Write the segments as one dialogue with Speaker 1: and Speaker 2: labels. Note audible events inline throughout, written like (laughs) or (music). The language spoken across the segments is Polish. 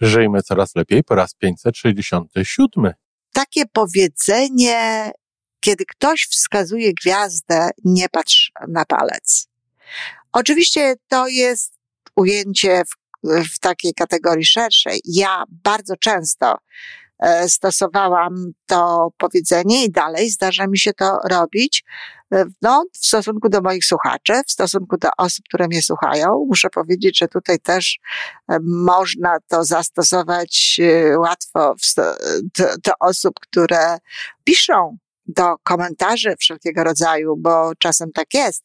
Speaker 1: Żyjmy coraz lepiej po raz 567.
Speaker 2: Takie powiedzenie, kiedy ktoś wskazuje gwiazdę, nie patrz na palec. Oczywiście to jest ujęcie w, w takiej kategorii szerszej. Ja bardzo często e, stosowałam to powiedzenie i dalej zdarza mi się to robić. E, no, w stosunku do moich słuchaczy, w stosunku do osób, które mnie słuchają, muszę powiedzieć, że tutaj też e, można to zastosować łatwo do, do osób, które piszą do komentarzy wszelkiego rodzaju, bo czasem tak jest.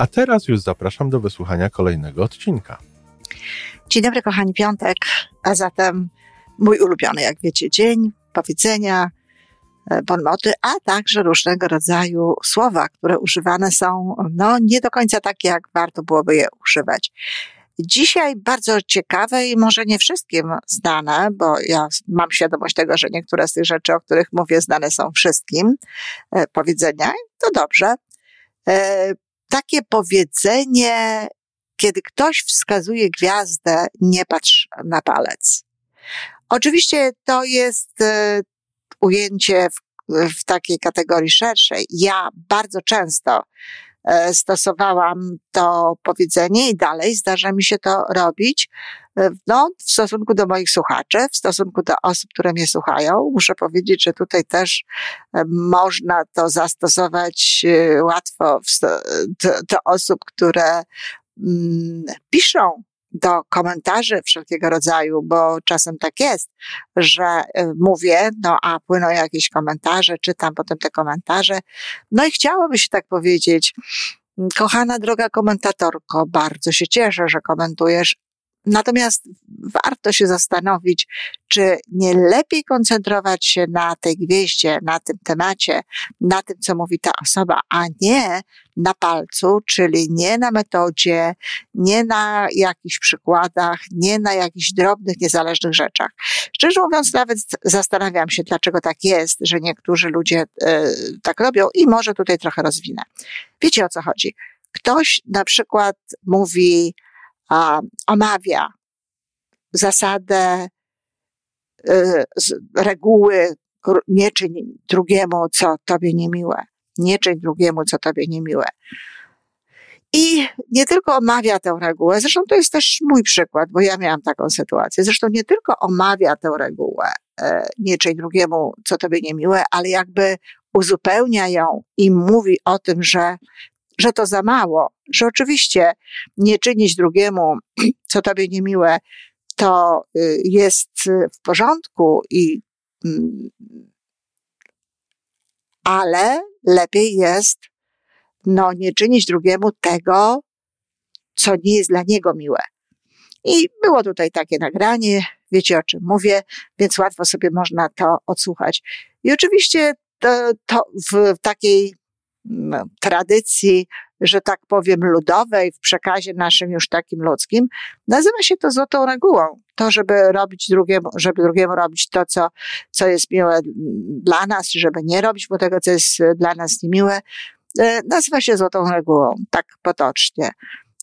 Speaker 1: A teraz już zapraszam do wysłuchania kolejnego odcinka.
Speaker 2: Dzień dobry, kochani, piątek, a zatem mój ulubiony, jak wiecie, dzień, powiedzenia, e, bonmoty, a także różnego rodzaju słowa, które używane są, no, nie do końca takie, jak warto byłoby je używać. Dzisiaj bardzo ciekawe i może nie wszystkim znane, bo ja mam świadomość tego, że niektóre z tych rzeczy, o których mówię, znane są wszystkim, e, powiedzenia, to dobrze. Takie powiedzenie, kiedy ktoś wskazuje gwiazdę, nie patrz na palec. Oczywiście to jest e, ujęcie w, w takiej kategorii szerszej. Ja bardzo często stosowałam to powiedzenie i dalej zdarza mi się to robić. E, no, w stosunku do moich słuchaczy, w stosunku do osób, które mnie słuchają, muszę powiedzieć, że tutaj też e, można to zastosować łatwo do, do osób, które mm, piszą do komentarzy wszelkiego rodzaju, bo czasem tak jest, że y, mówię, no a płyną jakieś komentarze, czytam potem te komentarze, no i chciałoby się tak powiedzieć, kochana droga komentatorko, bardzo się cieszę, że komentujesz, Natomiast warto się zastanowić, czy nie lepiej koncentrować się na tej gwieździe, na tym temacie, na tym, co mówi ta osoba, a nie na palcu, czyli nie na metodzie, nie na jakichś przykładach, nie na jakichś drobnych, niezależnych rzeczach. Szczerze mówiąc, nawet zastanawiam się, dlaczego tak jest, że niektórzy ludzie e, tak robią i może tutaj trochę rozwinę. Wiecie o co chodzi? Ktoś na przykład mówi, omawia zasadę, y, reguły nie czyń drugiemu, co tobie niemiłe. Nie czyń drugiemu, co tobie niemiłe. I nie tylko omawia tę regułę, zresztą to jest też mój przykład, bo ja miałam taką sytuację. Zresztą nie tylko omawia tę regułę, e, nie czyń drugiemu, co tobie niemiłe, ale jakby uzupełnia ją i mówi o tym, że że to za mało, że oczywiście nie czynić drugiemu, co tobie niemiłe, to y, jest w porządku i mm, ale lepiej jest no nie czynić drugiemu tego, co nie jest dla niego miłe. I było tutaj takie nagranie, wiecie o czym mówię, więc łatwo sobie można to odsłuchać. I oczywiście to, to w takiej no, tradycji, że tak powiem, ludowej, w przekazie naszym już takim ludzkim, nazywa się to złotą regułą. To, żeby robić drugiemu, żeby drugiemu robić to, co, co jest miłe dla nas, żeby nie robić mu tego, co jest dla nas niemiłe, e, nazywa się złotą regułą, tak potocznie.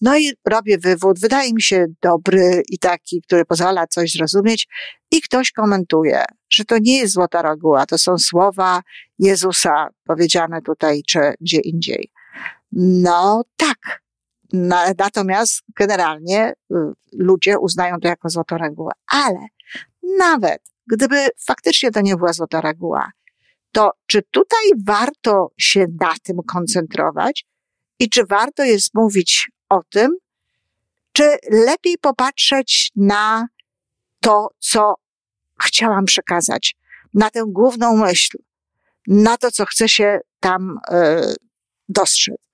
Speaker 2: No i robię wywód, wydaje mi się dobry i taki, który pozwala coś zrozumieć, i ktoś komentuje, że to nie jest złota reguła, to są słowa Jezusa powiedziane tutaj czy gdzie indziej. No tak. Natomiast generalnie y, ludzie uznają to jako złotą regułę. Ale nawet gdyby faktycznie to nie była złota reguła, to czy tutaj warto się na tym koncentrować i czy warto jest mówić o tym, czy lepiej popatrzeć na to, co chciałam przekazać, na tę główną myśl, na to, co chce się tam y, dostrzec.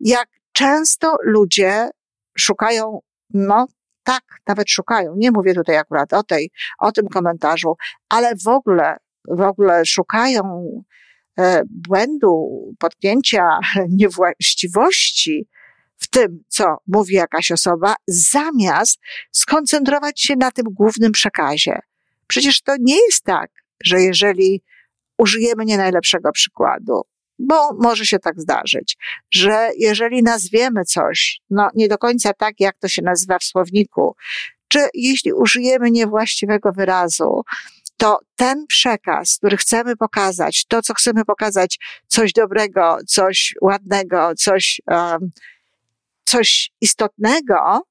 Speaker 2: Jak często ludzie szukają, no tak, nawet szukają, nie mówię tutaj akurat o tej, o tym komentarzu, ale w ogóle, w ogóle szukają e, błędu, potknięcia (laughs) niewłaściwości w tym, co mówi jakaś osoba, zamiast skoncentrować się na tym głównym przekazie. Przecież to nie jest tak, że jeżeli użyjemy nie najlepszego przykładu, bo może się tak zdarzyć, że jeżeli nazwiemy coś, no nie do końca tak, jak to się nazywa w słowniku, czy jeśli użyjemy niewłaściwego wyrazu, to ten przekaz, który chcemy pokazać, to, co chcemy pokazać, coś dobrego, coś ładnego, coś, um, coś istotnego,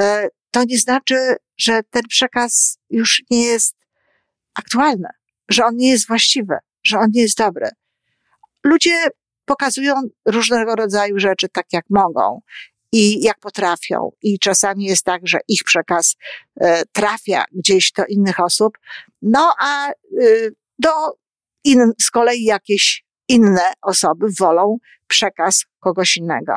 Speaker 2: e, to nie znaczy, że ten przekaz już nie jest aktualny, że on nie jest właściwy, że on nie jest dobry. Ludzie pokazują różnego rodzaju rzeczy tak, jak mogą i jak potrafią. I czasami jest tak, że ich przekaz e, trafia gdzieś do innych osób, no a y, do in, z kolei jakieś inne osoby wolą przekaz kogoś innego.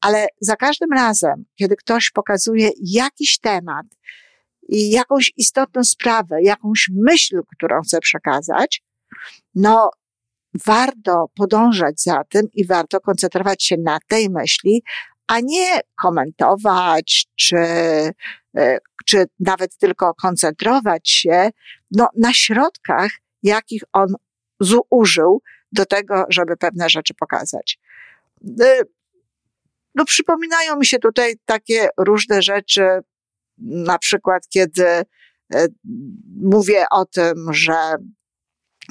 Speaker 2: Ale za każdym razem, kiedy ktoś pokazuje jakiś temat i jakąś istotną sprawę, jakąś myśl, którą chce przekazać, no warto podążać za tym i warto koncentrować się na tej myśli, a nie komentować, czy, e, czy nawet tylko koncentrować się no, na środkach, jakich on zużył do tego, żeby pewne rzeczy pokazać. E, no, przypominają mi się tutaj takie różne rzeczy, na przykład kiedy e, mówię o tym, że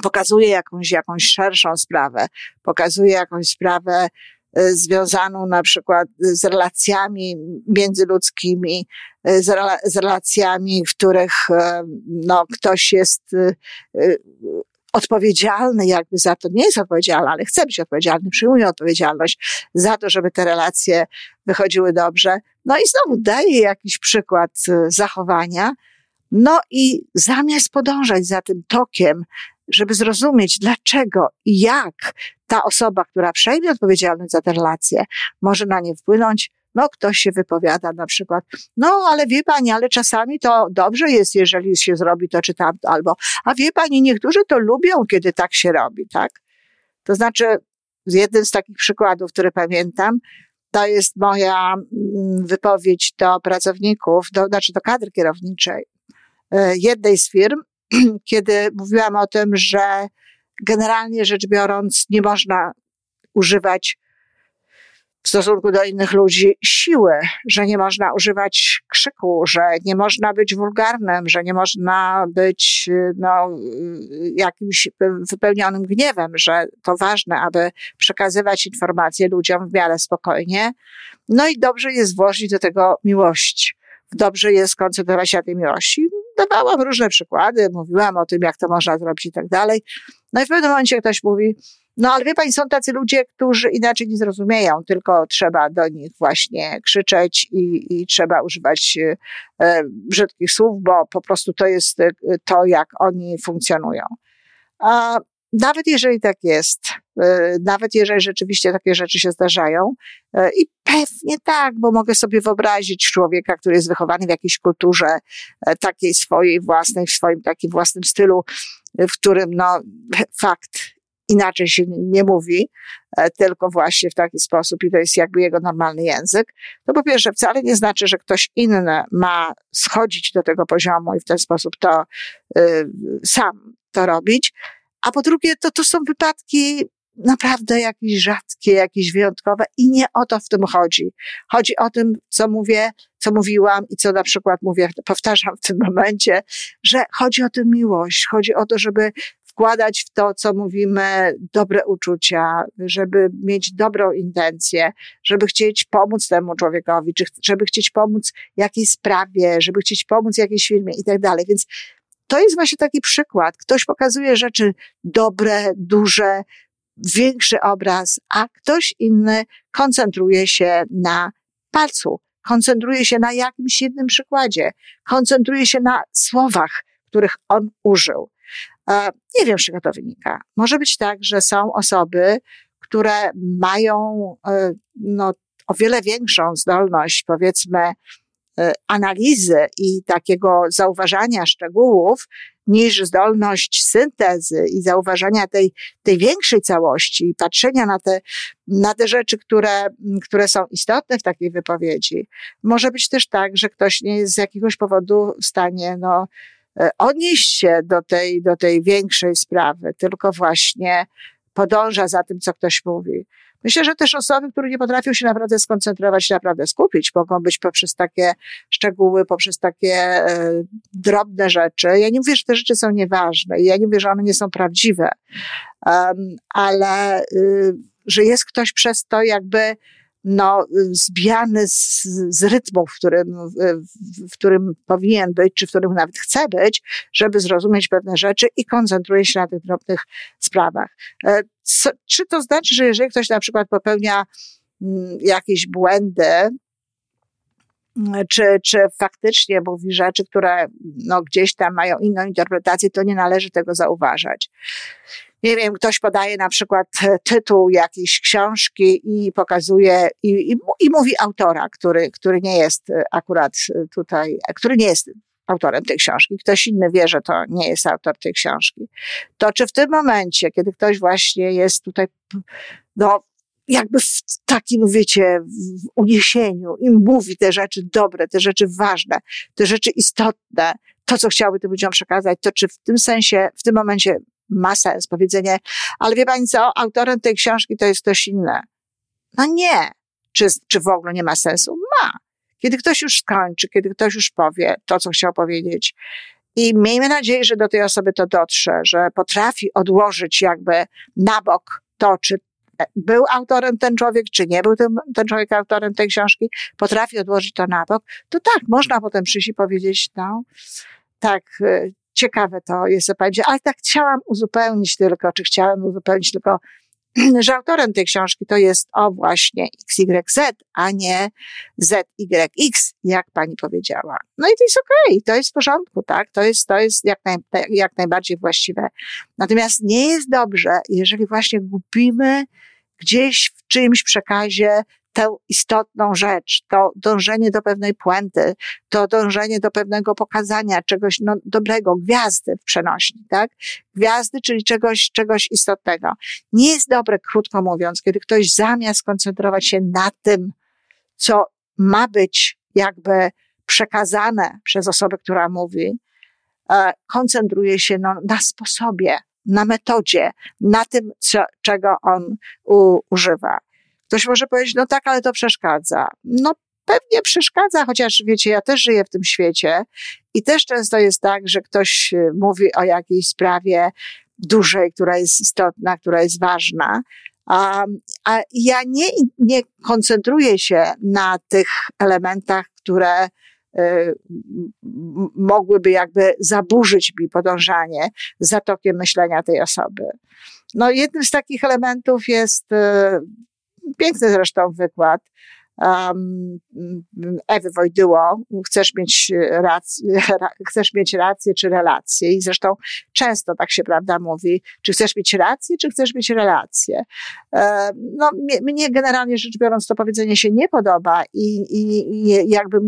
Speaker 2: pokazuje jakąś, jakąś szerszą sprawę, pokazuje jakąś sprawę e, związaną na przykład z relacjami międzyludzkimi, e, z, z relacjami, w których e, no, ktoś jest odpowiedzialny jakby za to, nie jest odpowiedzialny, ale chce być odpowiedzialny, przyjmuje odpowiedzialność za to, żeby te relacje wychodziły dobrze. No i znowu daje jakiś przykład zachowania, no i zamiast podążać za tym tokiem żeby zrozumieć, dlaczego i jak ta osoba, która przejmie odpowiedzialność za te relacje, może na nie wpłynąć, no, ktoś się wypowiada na przykład, no, ale wie pani, ale czasami to dobrze jest, jeżeli się zrobi to czy tamto, albo, a wie pani, niektórzy to lubią, kiedy tak się robi, tak? To znaczy, jeden z takich przykładów, który pamiętam, to jest moja mm, wypowiedź do pracowników, do, znaczy do kadry kierowniczej e, jednej z firm, (clears throat) kiedy mówiłam o tym, że generalnie rzecz biorąc nie można używać w stosunku do innych ludzi siły, że nie można używać krzyku, że nie można być wulgarnym, że nie można być no, jakimś wypełnionym gniewem, że to ważne, aby przekazywać informacje ludziom w miarę spokojnie. No i dobrze jest włożyć do tego miłość. Dobrze jest koncentrować się na tej miłości dawałam różne przykłady, mówiłam o tym, jak to można zrobić i tak dalej. No i w pewnym momencie ktoś mówi, no ale wie pani, są tacy ludzie, którzy inaczej nie zrozumieją, tylko trzeba do nich właśnie krzyczeć i, i trzeba używać e, brzydkich słów, bo po prostu to jest e, to, jak oni funkcjonują. A nawet jeżeli tak jest, e, nawet jeżeli rzeczywiście takie rzeczy się zdarzają, e, i pewnie tak, bo mogę sobie wyobrazić człowieka, który jest wychowany w jakiejś kulturze e, takiej swojej własnej, w swoim takim własnym stylu, w którym no fakt inaczej się nie mówi, tylko właśnie w taki sposób i to jest jakby jego normalny język, to po pierwsze wcale nie znaczy, że ktoś inny ma schodzić do tego poziomu i w ten sposób to y, sam to robić, a po drugie, to, to są wypadki naprawdę jakieś rzadkie, jakieś wyjątkowe i nie o to w tym chodzi. Chodzi o tym, co mówię, co mówiłam i co na przykład mówię, powtarzam w tym momencie, że chodzi o tę miłość, chodzi o to, żeby wkładać w to, co mówimy, dobre uczucia, żeby mieć dobrą intencję, żeby chcieć pomóc temu człowiekowi, żeby chcieć pomóc jakiejś sprawie, żeby chcieć pomóc jakiejś firmie i tak dalej. Więc to jest właśnie taki przykład. Ktoś pokazuje rzeczy dobre, duże, większy obraz, a ktoś inny koncentruje się na palcu, koncentruje się na jakimś jednym przykładzie, koncentruje się na słowach, których on użył. Nie wiem, z czego to wynika. Może być tak, że są osoby, które mają no, o wiele większą zdolność, powiedzmy, analizy i takiego zauważania szczegółów niż zdolność syntezy i zauważania tej, tej większej całości i patrzenia na te, na te rzeczy, które, które są istotne w takiej wypowiedzi. Może być też tak, że ktoś nie jest z jakiegoś powodu w stanie, no, e, odnieść się do tej, do tej większej sprawy, tylko właśnie podąża za tym, co ktoś mówi. Myślę, że też osoby, które nie potrafią się naprawdę skoncentrować, naprawdę skupić, mogą być poprzez takie szczegóły, poprzez takie e, drobne rzeczy. Ja nie mówię, że te rzeczy są nieważne, ja nie mówię, że one nie są prawdziwe, um, ale y, że jest ktoś przez to jakby no, zbijany z, z rytmu, w którym, w, w którym powinien być, czy w którym nawet chce być, żeby zrozumieć pewne rzeczy i koncentruje się na tych drobnych sprawach. E, co, czy to znaczy, że jeżeli ktoś na przykład popełnia mm, jakieś błędy, czy, czy faktycznie mówi rzeczy, które no, gdzieś tam mają inną interpretację, to nie należy tego zauważać nie wiem, ktoś podaje na przykład e, tytuł jakiejś książki i pokazuje i, i, i mówi autora, który, który nie jest e, akurat e, tutaj, który nie jest autorem tej książki, ktoś inny wie, że to nie jest autor tej książki, to czy w tym momencie, kiedy ktoś właśnie jest tutaj, no, jakby w takim, wiecie, w uniesieniu i mówi te rzeczy dobre, te rzeczy ważne, te rzeczy istotne, to, co chciałby tym ludziom przekazać, to czy w tym sensie, w tym momencie ma sens powiedzenie, ale wie pani co, autorem tej książki to jest ktoś inny. No nie. Czy, czy w ogóle nie ma sensu? Ma. Kiedy ktoś już skończy, kiedy ktoś już powie to, co chciał powiedzieć. I miejmy nadzieję, że do tej osoby to dotrze, że potrafi odłożyć jakby na bok to, czy był autorem ten człowiek, czy nie był ten, ten człowiek autorem tej książki, potrafi odłożyć to na bok, to tak, można potem przyjść i powiedzieć, no, tak, y, ciekawe to jest, będzie, ale tak chciałam uzupełnić tylko, czy chciałem uzupełnić tylko, (clears throat) że autorem tej książki to jest o właśnie XYZ, a nie ZYX, jak pani powiedziała. No i to jest okej, okay, to jest w porządku, tak? To jest, to jest jak, naj, jak najbardziej właściwe. Natomiast nie jest dobrze, jeżeli właśnie gubimy gdzieś w czyimś przekazie tę istotną rzecz, to dążenie do pewnej puenty, to dążenie do pewnego pokazania czegoś no, dobrego, gwiazdy w przenośni, tak? Gwiazdy, czyli czegoś, czegoś istotnego. Nie jest dobre, krótko mówiąc, kiedy ktoś zamiast koncentrować się na tym, co ma być jakby przekazane przez osobę, która mówi, e, koncentruje się no, na sposobie, na metodzie, na tym, co, czego on u, używa. Ktoś może powiedzieć, no tak, ale to przeszkadza. No pewnie przeszkadza, chociaż wiecie, ja też żyję w tym świecie i też często jest tak, że ktoś y, mówi o jakiejś sprawie dużej, która jest istotna, która jest ważna, a, a ja nie, nie koncentruję się na tych elementach, które y, mogłyby jakby zaburzyć mi podążanie za tokiem myślenia tej osoby. No, jednym z takich elementów jest y, Piękny zresztą wykład um, Ewy Wojdyło, chcesz mieć rację, (laughs) chcesz mieć rację czy relację i zresztą często tak się prawda mówi, czy chcesz mieć rację, czy chcesz mieć relację. No, mnie generalnie rzecz biorąc to powiedzenie się nie podoba i, i, i jakby,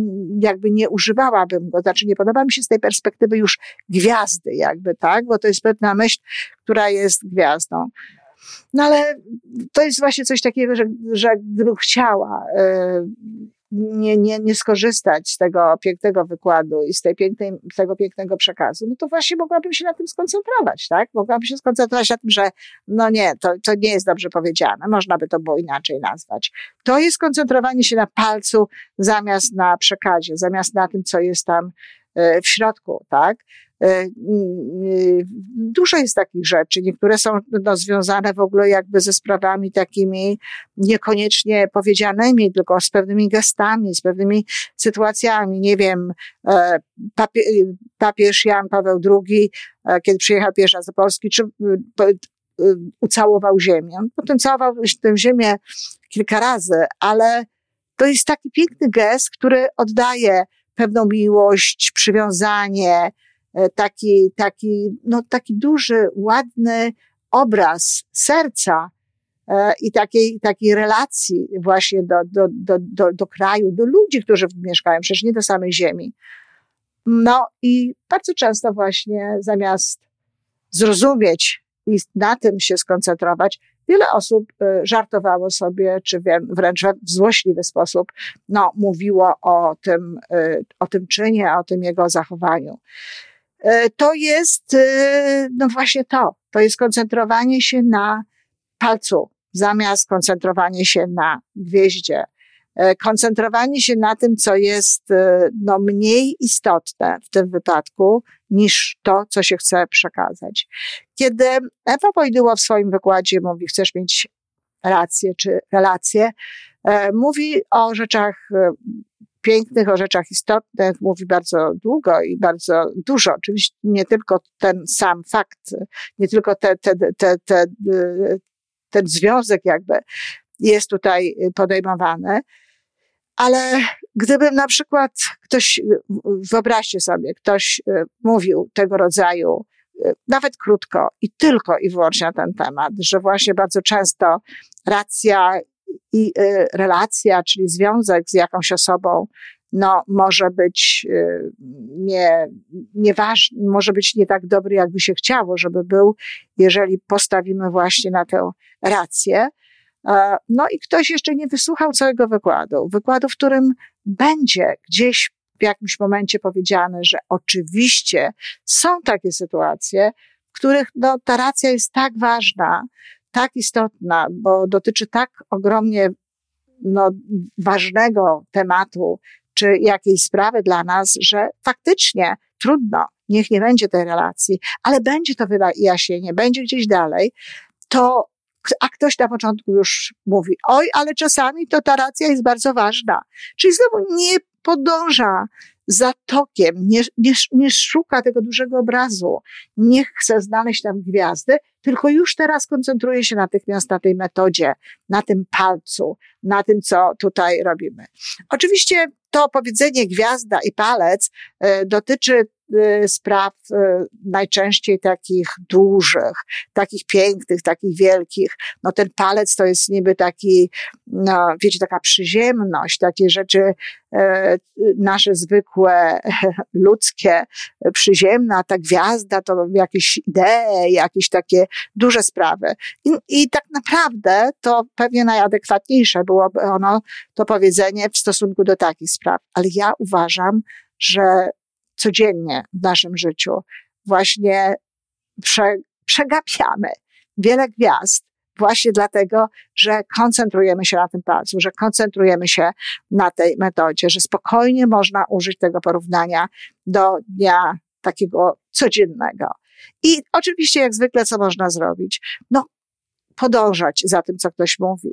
Speaker 2: jakby nie używałabym go, znaczy nie podoba mi się z tej perspektywy już gwiazdy jakby, tak, bo to jest pewna myśl, która jest gwiazdą. No ale to jest właśnie coś takiego, że, że gdybym chciała e, nie, nie, nie skorzystać z tego pięknego wykładu i z tej pięknej, tego pięknego przekazu, no to właśnie mogłabym się na tym skoncentrować, tak? Mogłabym się skoncentrować na tym, że no nie, to, to nie jest dobrze powiedziane, można by to było inaczej nazwać. To jest koncentrowanie się na palcu zamiast na przekazie, zamiast na tym, co jest tam e, w środku, tak? E, dużo jest takich rzeczy. Niektóre są no, związane w ogóle jakby ze sprawami takimi niekoniecznie powiedzianymi, tylko z pewnymi gestami, z pewnymi sytuacjami. Nie wiem, e, papie, papież Jan Paweł II, e, kiedy przyjechał pierwszy raz do Polski, czy ucałował ziemię. Potem całował tę ziemię kilka razy, ale to jest taki piękny gest, który oddaje pewną miłość, przywiązanie, taki, taki, no, taki duży, ładny obraz serca e, i takiej, takiej relacji właśnie do, do, do, do, do kraju, do ludzi, którzy mieszkają, przecież nie do samej ziemi. No i bardzo często właśnie zamiast zrozumieć i na tym się skoncentrować, wiele osób e, żartowało sobie, czy wręcz w złośliwy sposób, no, mówiło o tym, e, o tym czynie, o tym jego zachowaniu. E, to jest, no właśnie to, to jest koncentrowanie się na palcu, zamiast koncentrowanie się na gwieździe, E, koncentrowanie się na tym, co jest e, no, mniej istotne w tym wypadku, niż to, co się chce przekazać. Kiedy Ewa Wojdyło w swoim wykładzie mówi, chcesz mieć rację czy relację, e, mówi o rzeczach pięknych, o rzeczach istotnych, mówi bardzo długo i bardzo dużo. Oczywiście nie tylko ten sam fakt, nie tylko te, te, te, te, ten związek jakby jest tutaj podejmowany, ale gdybym na przykład ktoś, wyobraźcie sobie, ktoś e, mówił tego rodzaju, e, nawet krótko i tylko i wyłącznie na ten temat, że właśnie bardzo często racja i e, relacja, czyli związek z jakąś osobą, no, może być nie, nieważny, może być nie tak dobry, jakby się chciało, żeby był, jeżeli postawimy właśnie na tę rację, no i ktoś jeszcze nie wysłuchał całego wykładu. Wykładu, w którym będzie gdzieś w jakimś momencie powiedziane, że oczywiście są takie sytuacje, w których no, ta racja jest tak ważna, tak istotna, bo dotyczy tak ogromnie no, ważnego tematu, czy jakiejś sprawy dla nas, że faktycznie trudno, niech nie będzie tej relacji, ale będzie to wyjaśnienie, będzie gdzieś dalej, to a ktoś na początku już mówi, oj, ale czasami to ta racja jest bardzo ważna. Czyli znowu nie podąża za tokiem, nie, nie, nie szuka tego dużego obrazu, nie chce znaleźć tam gwiazdy, tylko już teraz koncentruje się natychmiast na tej metodzie, na tym palcu, na tym, co tutaj robimy. Oczywiście to powiedzenie gwiazda i palec y, dotyczy Y, spraw y, najczęściej takich dużych, takich pięknych, takich wielkich. No ten palec to jest niby taki, no wiecie, taka przyziemność, takie rzeczy e, nasze zwykłe, (laughs) ludzkie, przyziemna, ta gwiazda to jakieś idee, jakieś takie duże sprawy. I, I tak naprawdę to pewnie najadekwatniejsze byłoby ono, to powiedzenie w stosunku do takich spraw. Ale ja uważam, że codziennie w naszym życiu właśnie prze, przegapiamy wiele gwiazd właśnie dlatego, że koncentrujemy się na tym palcu, że koncentrujemy się na tej metodzie, że spokojnie można użyć tego porównania do dnia takiego codziennego. I oczywiście, jak zwykle, co można zrobić? No, podążać za tym, co ktoś mówi.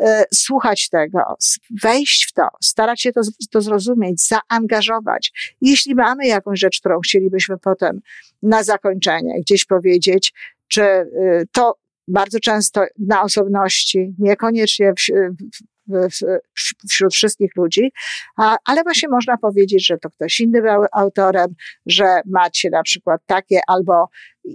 Speaker 2: E, słuchać tego, wejść w to, starać się to, to zrozumieć, zaangażować. Jeśli mamy jakąś rzecz, którą chcielibyśmy potem na zakończenie gdzieś powiedzieć, czy y, to bardzo często na osobności, niekoniecznie w, wśród wszystkich ludzi, ale właśnie można powiedzieć, że to ktoś inny był autorem, że macie na przykład takie albo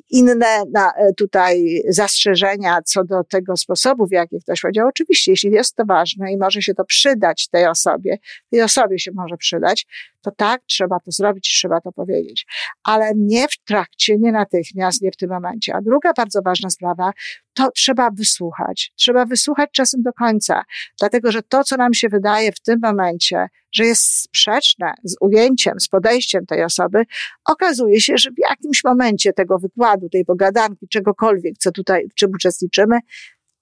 Speaker 2: inne na, e, tutaj zastrzeżenia co do tego sposobu, w jaki ktoś powiedział. Oczywiście, jeśli jest to ważne i może się to przydać tej osobie, tej osobie się może przydać, to tak, trzeba to zrobić, trzeba to powiedzieć. Ale nie w trakcie, nie natychmiast, nie w tym momencie. A druga bardzo ważna sprawa, to trzeba wysłuchać. Trzeba wysłuchać czasem do końca, dlatego że to, co nam się wydaje w tym momencie, że jest sprzeczne z ujęciem, z podejściem tej osoby, okazuje się, że w jakimś momencie tego wykładu, tej pogadanki, czegokolwiek, co tutaj, w czym uczestniczymy,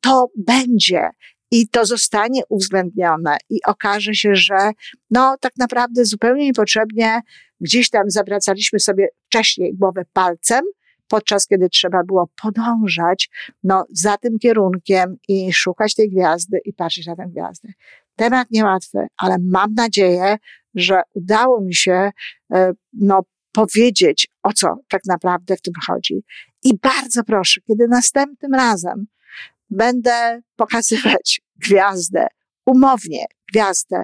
Speaker 2: to będzie i to zostanie uwzględnione i okaże się, że no tak naprawdę zupełnie niepotrzebnie gdzieś tam zawracaliśmy sobie wcześniej głowę palcem, podczas kiedy trzeba było podążać no, za tym kierunkiem i szukać tej gwiazdy i patrzeć na tę gwiazdę. Temat niełatwy, ale mam nadzieję, że udało mi się e, no, powiedzieć, o co tak naprawdę w tym chodzi. I bardzo proszę, kiedy następnym razem będę pokazywać gwiazdę, umownie gwiazdę,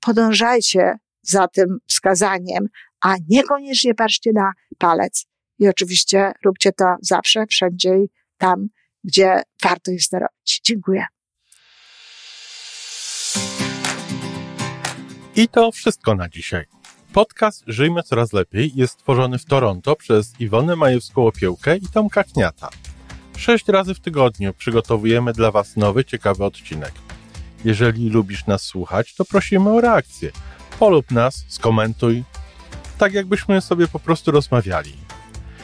Speaker 2: podążajcie za tym wskazaniem, a niekoniecznie patrzcie na palec. I oczywiście róbcie to zawsze, wszędzie i tam, gdzie warto jest to robić. Dziękuję.
Speaker 1: I to wszystko na dzisiaj. Podcast Żyjmy Coraz Lepiej jest stworzony w Toronto przez Iwonę Majewską-Opiełkę i Tomka Kniata. Sześć razy w tygodniu przygotowujemy dla Was nowy, ciekawy odcinek. Jeżeli lubisz nas słuchać, to prosimy o reakcję. Polub nas, skomentuj, tak jakbyśmy sobie po prostu rozmawiali.